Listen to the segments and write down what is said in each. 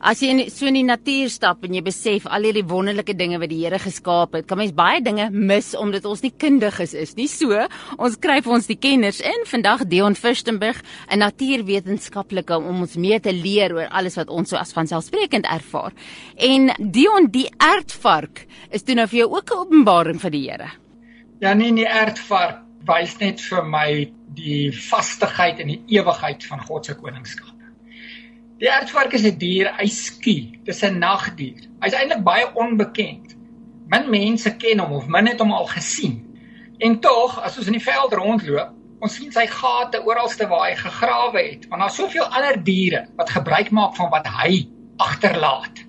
as jy in so in die natuur stap en jy besef al hierdie wonderlike dinge wat die Here geskaap het, kan mens baie dinge mis omdat ons nie kundig is, is nie so. Ons kry vir ons die kenners in. Vandag Dion Fürstenberg, 'n natuurwetenskaplike om ons mee te leer oor alles wat ons so as vanselfsprekend ervaar. En Dion, die aardvark is toe nou vir jou ook 'n openbaring van die Here. Ja nee, die aardvark wys net vir my die vastigheid en die ewigheid van God se koningskap. Die aardvark is 'n dier, hy skie. Dis 'n nagdier. Hy's eintlik baie onbekend. Min mense ken hom of min het hom al gesien. En tog, as ons in die veld rondloop, ons sien sy gate oralste waar hy gegrawe het, want daar's soveel ander diere wat gebruik maak van wat hy agterlaat.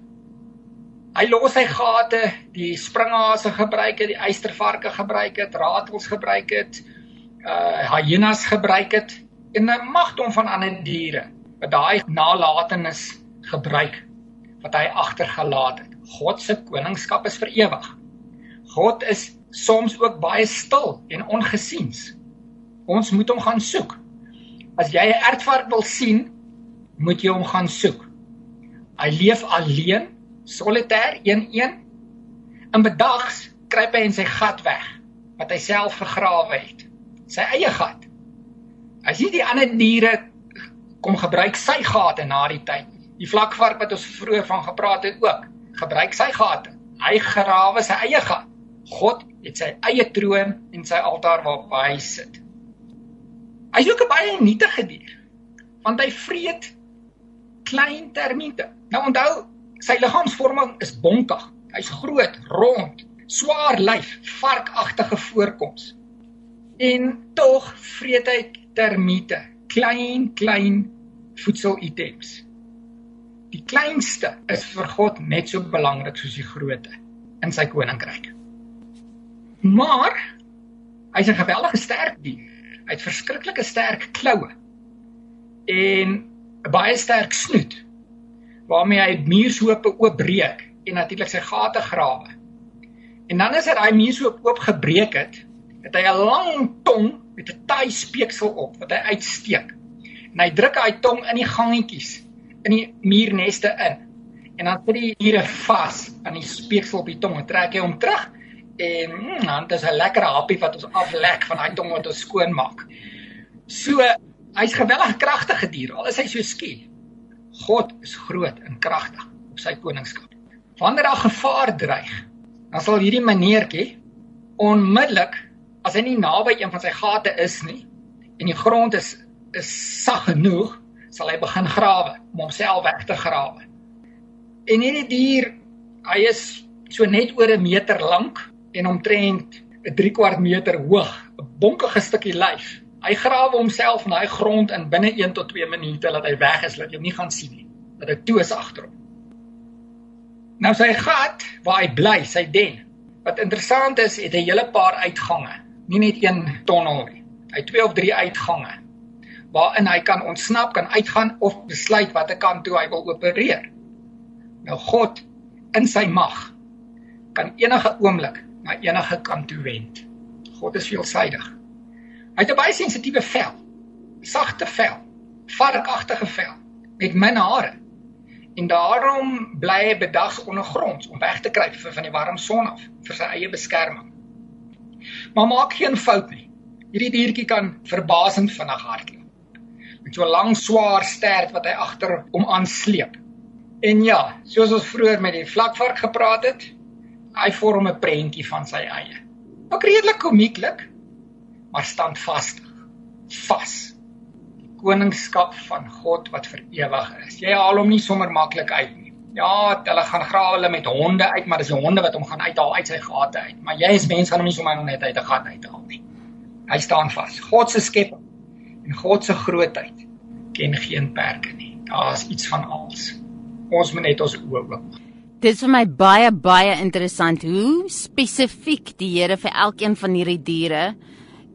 Hy los sy gate, die springhase gebruik dit, die eystervarke gebruik dit, ratels gebruik dit, uh hyenas gebruik dit en 'n magdom van ander diere wat daai nalatenis gebruik wat hy agtergelaat het. God se koningskap is vir ewig. God is soms ook baie stil en ongesiens. Ons moet hom gaan soek. As jy 'n ertvark wil sien, moet jy hom gaan soek. Hy leef alleen, solitêr, een-een. In bedags kruip hy in sy gat weg wat hy self gegrawe het. Sy eie gat. As jy die ander diere kom gebruik sy gate na die tyd. Die vlakvark wat ons vroeër van gepraat het ook, gebruik sy gate. Hy grawe sy eie gat. God het sy eie troon en sy altaar waarop hy sit. Hy's ook 'n baie nietige dier. Want hy vreet klein termiete. Nou onthou, sy liggaamsvorming is bonkig. Hy's groot, rond, swaar lyf, varkagtige voorkoms. En tog vreet hy termiete klein klein voedselitems. Die kleinste is vir God net so belangrik soos die grootte in sy koninkryk. Maar hy's 'n geweldige sterk dier. Hy het verskriklike sterk kloue en 'n baie sterk snoet waarmee hy muurshoope oopbreek en natuurlik sy gate grawe. En dan as hy daai muurshoop oopgebreek het, het hy 'n lang tong met 'n taai speeksel op wat hy uitsteek. En hy druk hy tong in die gangetjies in die muurneste in. En dan sit die diere vas aan die speeksel op die tong en trek hy hom terug en mm, dan is 'n lekker happie wat ons aflek van daai tong wat ons skoon maak. So hy's geweldig kragtige dier al is hy so skie. God is groot en kragtig op sy koningskap. Wanneer daar gevaar dreig, dan sal hierdie meneertjie onmiddellik as hy nie naby een van sy gate is nie en die grond is is sag genoeg, sal hy begin grawe om homself weg te grawe. En hierdie dier, hy is so net oor 'n meter lank en omtrent 'n 3 kwart meter hoog, 'n bonkige stukkie lyf. Hy grawe homself in daai grond in binne 1 tot 2 minute dat hy weg is, dat jy hom nie gaan sien nie. Dat hy toe is agter hom. Nou sy gat waar hy bly, sy den. Wat interessant is, het 'n hele paar uitgange nie net een tonnel nie. Hy het twee of drie uitgange waarin hy kan ontsnap, kan uitgaan of besluit watter kant toe hy wil opereer. Nou God in sy mag kan enige oomblik na enige kant toe wend. God is veelsidig. Hy het 'n baie sensitiewe vel, sagte vel, varkagtige vel met min hare. En daarom bly hy bedags ondergronds om weg te kruip van die warm son af vir sy eie beskerming. Maar maak geen fout nie. Hierdie diertjie kan verbasend vinnig hardloop. Met so 'n lang swaar stert wat hy agter hom aansleep. En ja, soos ons vroeër met die vlakvark gepraat het, hy vorm 'n prentjie van sy eie. Ook redelik komieklik, maar standvastig. Vas. Die koningskap van God wat vir ewig is. Jy haal hom nie sommer maklik uit nie. Ja, hulle gaan grawe hulle met honde uit, maar dis die honde wat hom gaan uithaal uit sy gate uit. Maar jy as mens gaan hom nie sommer net uit 'n gat uithaal nie. Hy staan vas. God se skepping en God se grootheid ken geen perke nie. Daar's iets van alles. Ons moet net ons oë oop. Dit is vir my baie baie interessant hoe spesifiek die Here vir elkeen van hierdie diere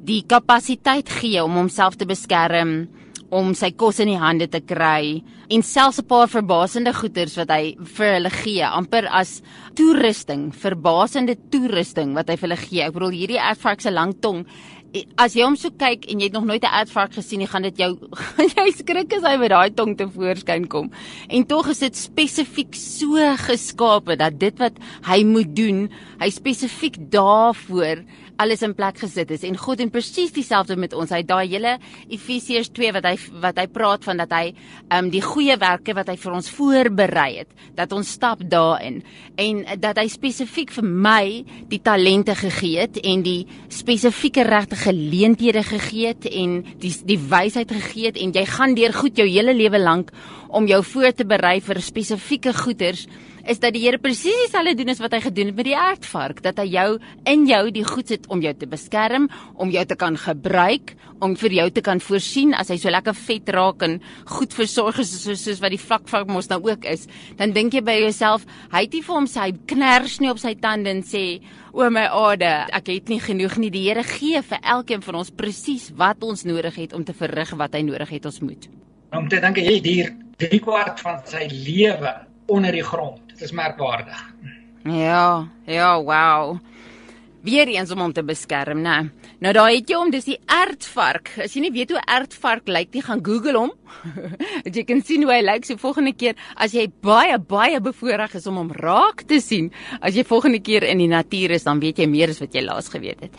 die kapasiteit gee om homself te beskerm om sy kos in die hande te kry en selfs 'n paar verbasende goederes wat hy vir hulle gee, amper as toerusting, verbasende toerusting wat hy vir hulle gee. Ek bedoel hierdie ervark se lang tong as jy hom so kyk en jy het nog nooit 'n aardvark gesien nie, gaan dit jou jy skrik as hy met daai tong te voorskyn kom. En tog is dit spesifiek so geskape dat dit wat hy moet doen, hy spesifiek daarvoor alles in plek gesit is en God doen presies dieselfde met ons. Hy daai hele Efesiërs 2 wat hy wat hy praat van dat hy ehm um, die goeie werke wat hy vir ons voorberei het, dat ons stap daarin en dat hy spesifiek vir my die talente gegee het en die spesifieke regte geleenthede gegee het en die die wysheid gegee het en jy gaan deur goed jou hele lewe lank om jou voor te berei vir spesifieke goeders is dat die Here presies dieselfde doen as wat hy gedoen het met die aardvark, dat hy jou in jou die goed sit om jou te beskerm, om jou te kan gebruik, om vir jou te kan voorsien as hy so lekker vet raak en goed versorg is soos, soos wat die vlakvark mos nou ook is. Dan dink jy by jouself, hy het nie vir hom sy kners nie op sy tande en sê, "O my ade, ek het nie genoeg nie." Die Here gee vir elkeen van ons presies wat ons nodig het om te verrig wat hy nodig het ons moet. Om te dink hy het hier 3 kwart van sy lewe onder die grond. Dit is merkwaardig. Ja, ja, wow. Weer eens om hom te beskerm, né? Nou daai het jy hom, dis die ertvark. As jy nie weet hoe ertvark lyk nie, gaan Google hom. jy kan sien hoe hy lyk so volgende keer as jy baie baie bevoorreg is om hom raak te sien. As jy volgende keer in die natuur is, dan weet jy meer as wat jy laas geweet het.